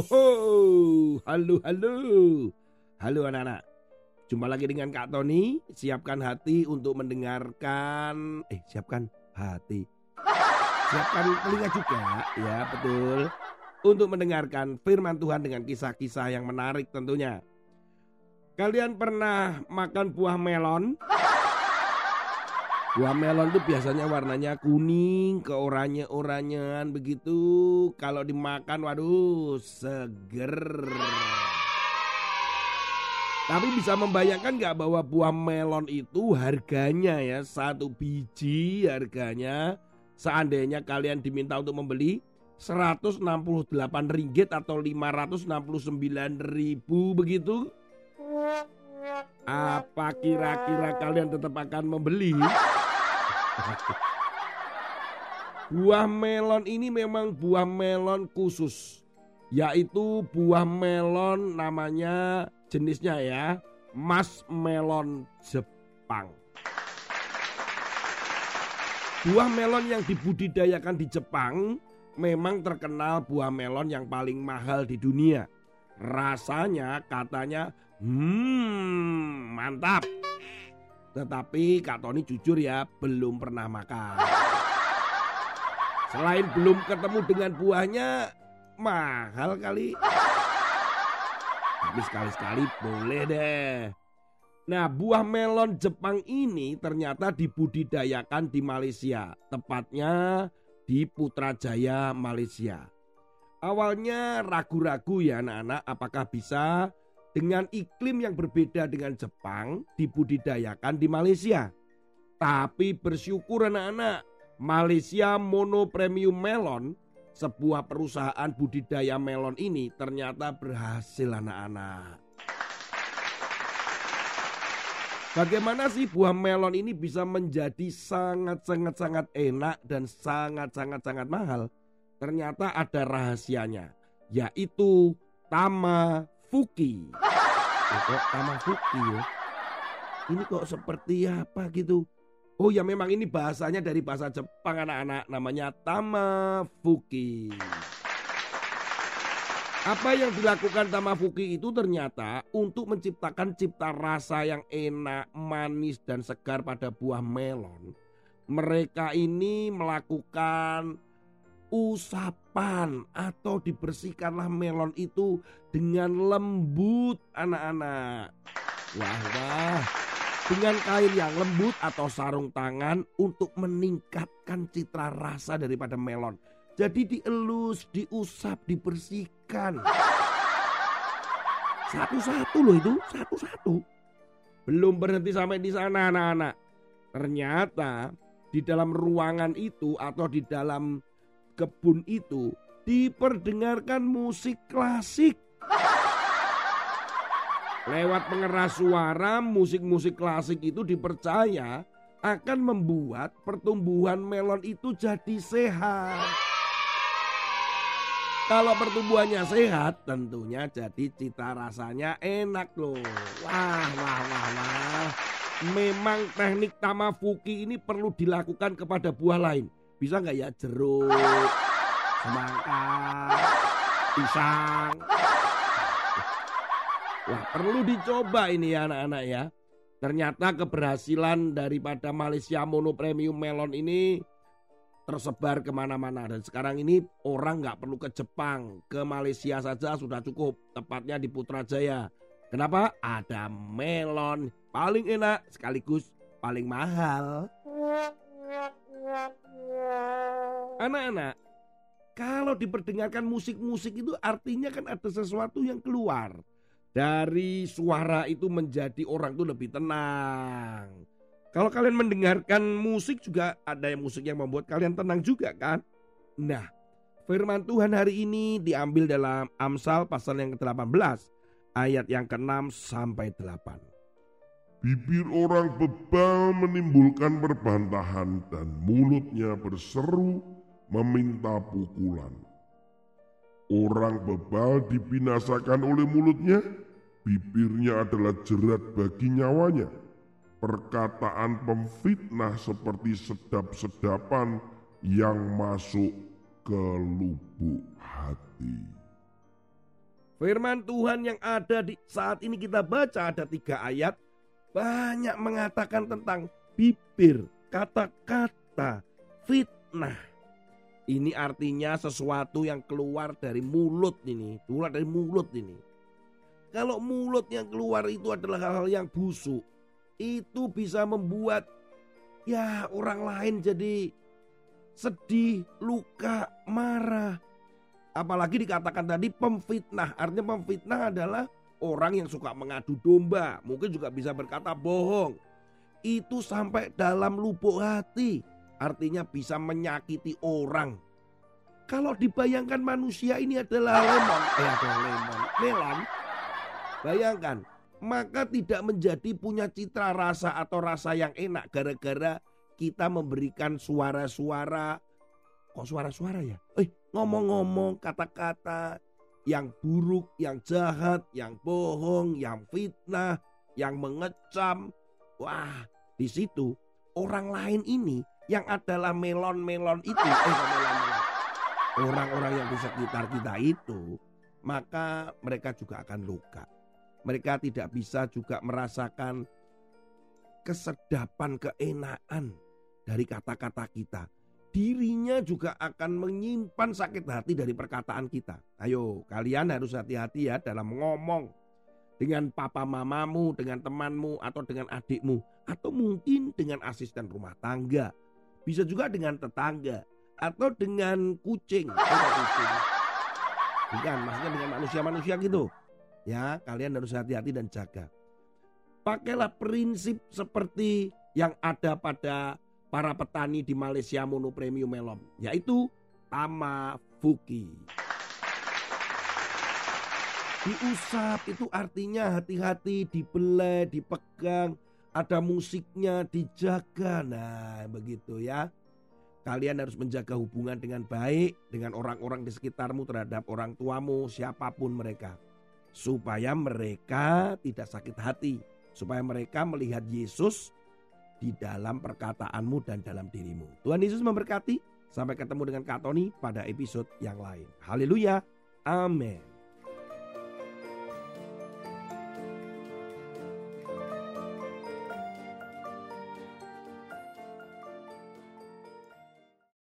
Hoho, halo halo. Halo anak-anak. Jumpa lagi dengan Kak Tony. Siapkan hati untuk mendengarkan eh siapkan hati. Siapkan telinga juga ya, betul. Untuk mendengarkan firman Tuhan dengan kisah-kisah yang menarik tentunya. Kalian pernah makan buah melon? Buah melon tuh biasanya warnanya kuning, keoranye-oranyean begitu. Kalau dimakan, waduh, seger. Tapi bisa membayangkan nggak bahwa buah melon itu harganya ya satu biji harganya seandainya kalian diminta untuk membeli 168 ringgit atau 569 ribu begitu apa kira-kira kalian tetap akan membeli? Buah melon ini memang buah melon khusus, yaitu buah melon namanya jenisnya ya, mas melon Jepang. Buah melon yang dibudidayakan di Jepang memang terkenal buah melon yang paling mahal di dunia. Rasanya katanya hmm mantap. Tetapi Kak Tony jujur ya belum pernah makan. Selain belum ketemu dengan buahnya mahal kali. Tapi sekali-sekali boleh deh. Nah buah melon Jepang ini ternyata dibudidayakan di Malaysia. Tepatnya di Putrajaya, Malaysia. Awalnya ragu-ragu ya anak-anak apakah bisa dengan iklim yang berbeda dengan Jepang dibudidayakan di Malaysia. Tapi bersyukur anak-anak, Malaysia Mono Premium Melon, sebuah perusahaan budidaya melon ini ternyata berhasil anak-anak. Bagaimana sih buah melon ini bisa menjadi sangat-sangat-sangat enak dan sangat-sangat-sangat mahal? ternyata ada rahasianya, yaitu Tama Fuki. Oh, kok Tama Fuki ya? Ini kok seperti apa gitu? Oh ya memang ini bahasanya dari bahasa Jepang anak-anak namanya Tama Fuki. Apa yang dilakukan Tama Fuki itu ternyata untuk menciptakan cipta rasa yang enak, manis dan segar pada buah melon. Mereka ini melakukan usapan atau dibersihkanlah melon itu dengan lembut anak-anak. Wah wah. Dengan kain yang lembut atau sarung tangan untuk meningkatkan citra rasa daripada melon. Jadi dielus, diusap, dibersihkan. Satu-satu loh itu, satu-satu. Belum berhenti sampai di sana anak-anak. Ternyata di dalam ruangan itu atau di dalam kebun itu diperdengarkan musik klasik. Lewat pengeras suara, musik-musik klasik itu dipercaya akan membuat pertumbuhan melon itu jadi sehat. Kalau pertumbuhannya sehat, tentunya jadi cita rasanya enak loh. Wah, wah, wah, wah. Memang teknik tamafuki ini perlu dilakukan kepada buah lain. Bisa nggak ya jeruk, semangka, pisang. Wah perlu dicoba ini ya anak-anak ya. Ternyata keberhasilan daripada Malaysia Mono Premium Melon ini tersebar ke mana-mana dan sekarang ini orang nggak perlu ke Jepang, ke Malaysia saja sudah cukup. Tepatnya di Putrajaya. Kenapa? Ada melon paling enak sekaligus paling mahal. Anak-anak, kalau diperdengarkan musik-musik itu artinya kan ada sesuatu yang keluar. Dari suara itu menjadi orang itu lebih tenang. Kalau kalian mendengarkan musik juga ada yang musik yang membuat kalian tenang juga kan? Nah, firman Tuhan hari ini diambil dalam Amsal pasal yang ke-18 ayat yang ke-6 sampai 8. Bibir orang bebal menimbulkan perbantahan dan mulutnya berseru meminta pukulan. Orang bebal dibinasakan oleh mulutnya, bibirnya adalah jerat bagi nyawanya. Perkataan pemfitnah seperti sedap-sedapan yang masuk ke lubuk hati. Firman Tuhan yang ada di saat ini kita baca ada tiga ayat banyak mengatakan tentang bibir, kata-kata, fitnah. Ini artinya sesuatu yang keluar dari mulut ini, keluar dari mulut ini. Kalau mulut yang keluar itu adalah hal-hal yang busuk, itu bisa membuat ya orang lain jadi sedih, luka, marah, Apalagi dikatakan tadi pemfitnah. Artinya pemfitnah adalah orang yang suka mengadu domba. Mungkin juga bisa berkata bohong. Itu sampai dalam lubuk hati. Artinya bisa menyakiti orang. Kalau dibayangkan manusia ini adalah lemon. Eh ada lemon. Melon. Bayangkan. Maka tidak menjadi punya citra rasa atau rasa yang enak. Gara-gara kita memberikan suara-suara Kok suara-suara ya? Eh, ngomong-ngomong kata-kata yang buruk, yang jahat, yang bohong, yang fitnah, yang mengecam. Wah, di situ orang lain ini yang adalah melon-melon itu, eh. Orang-orang yang di sekitar kita itu, maka mereka juga akan luka. Mereka tidak bisa juga merasakan kesedapan, keenaan dari kata-kata kita dirinya juga akan menyimpan sakit hati dari perkataan kita. Ayo, kalian harus hati-hati ya dalam ngomong dengan papa mamamu, dengan temanmu, atau dengan adikmu, atau mungkin dengan asisten rumah tangga. Bisa juga dengan tetangga, atau dengan kucing. kucing. Bukan, maksudnya dengan manusia-manusia gitu. Ya, kalian harus hati-hati dan jaga. Pakailah prinsip seperti yang ada pada para petani di Malaysia Mono Premium Melon, yaitu Tama Fuki. Diusap itu artinya hati-hati, dibelai, dipegang, ada musiknya, dijaga. Nah, begitu ya. Kalian harus menjaga hubungan dengan baik dengan orang-orang di sekitarmu terhadap orang tuamu, siapa pun mereka. Supaya mereka tidak sakit hati. Supaya mereka melihat Yesus di dalam perkataanmu dan dalam dirimu. Tuhan Yesus memberkati. Sampai ketemu dengan Kak Tony pada episode yang lain. Haleluya. Amin.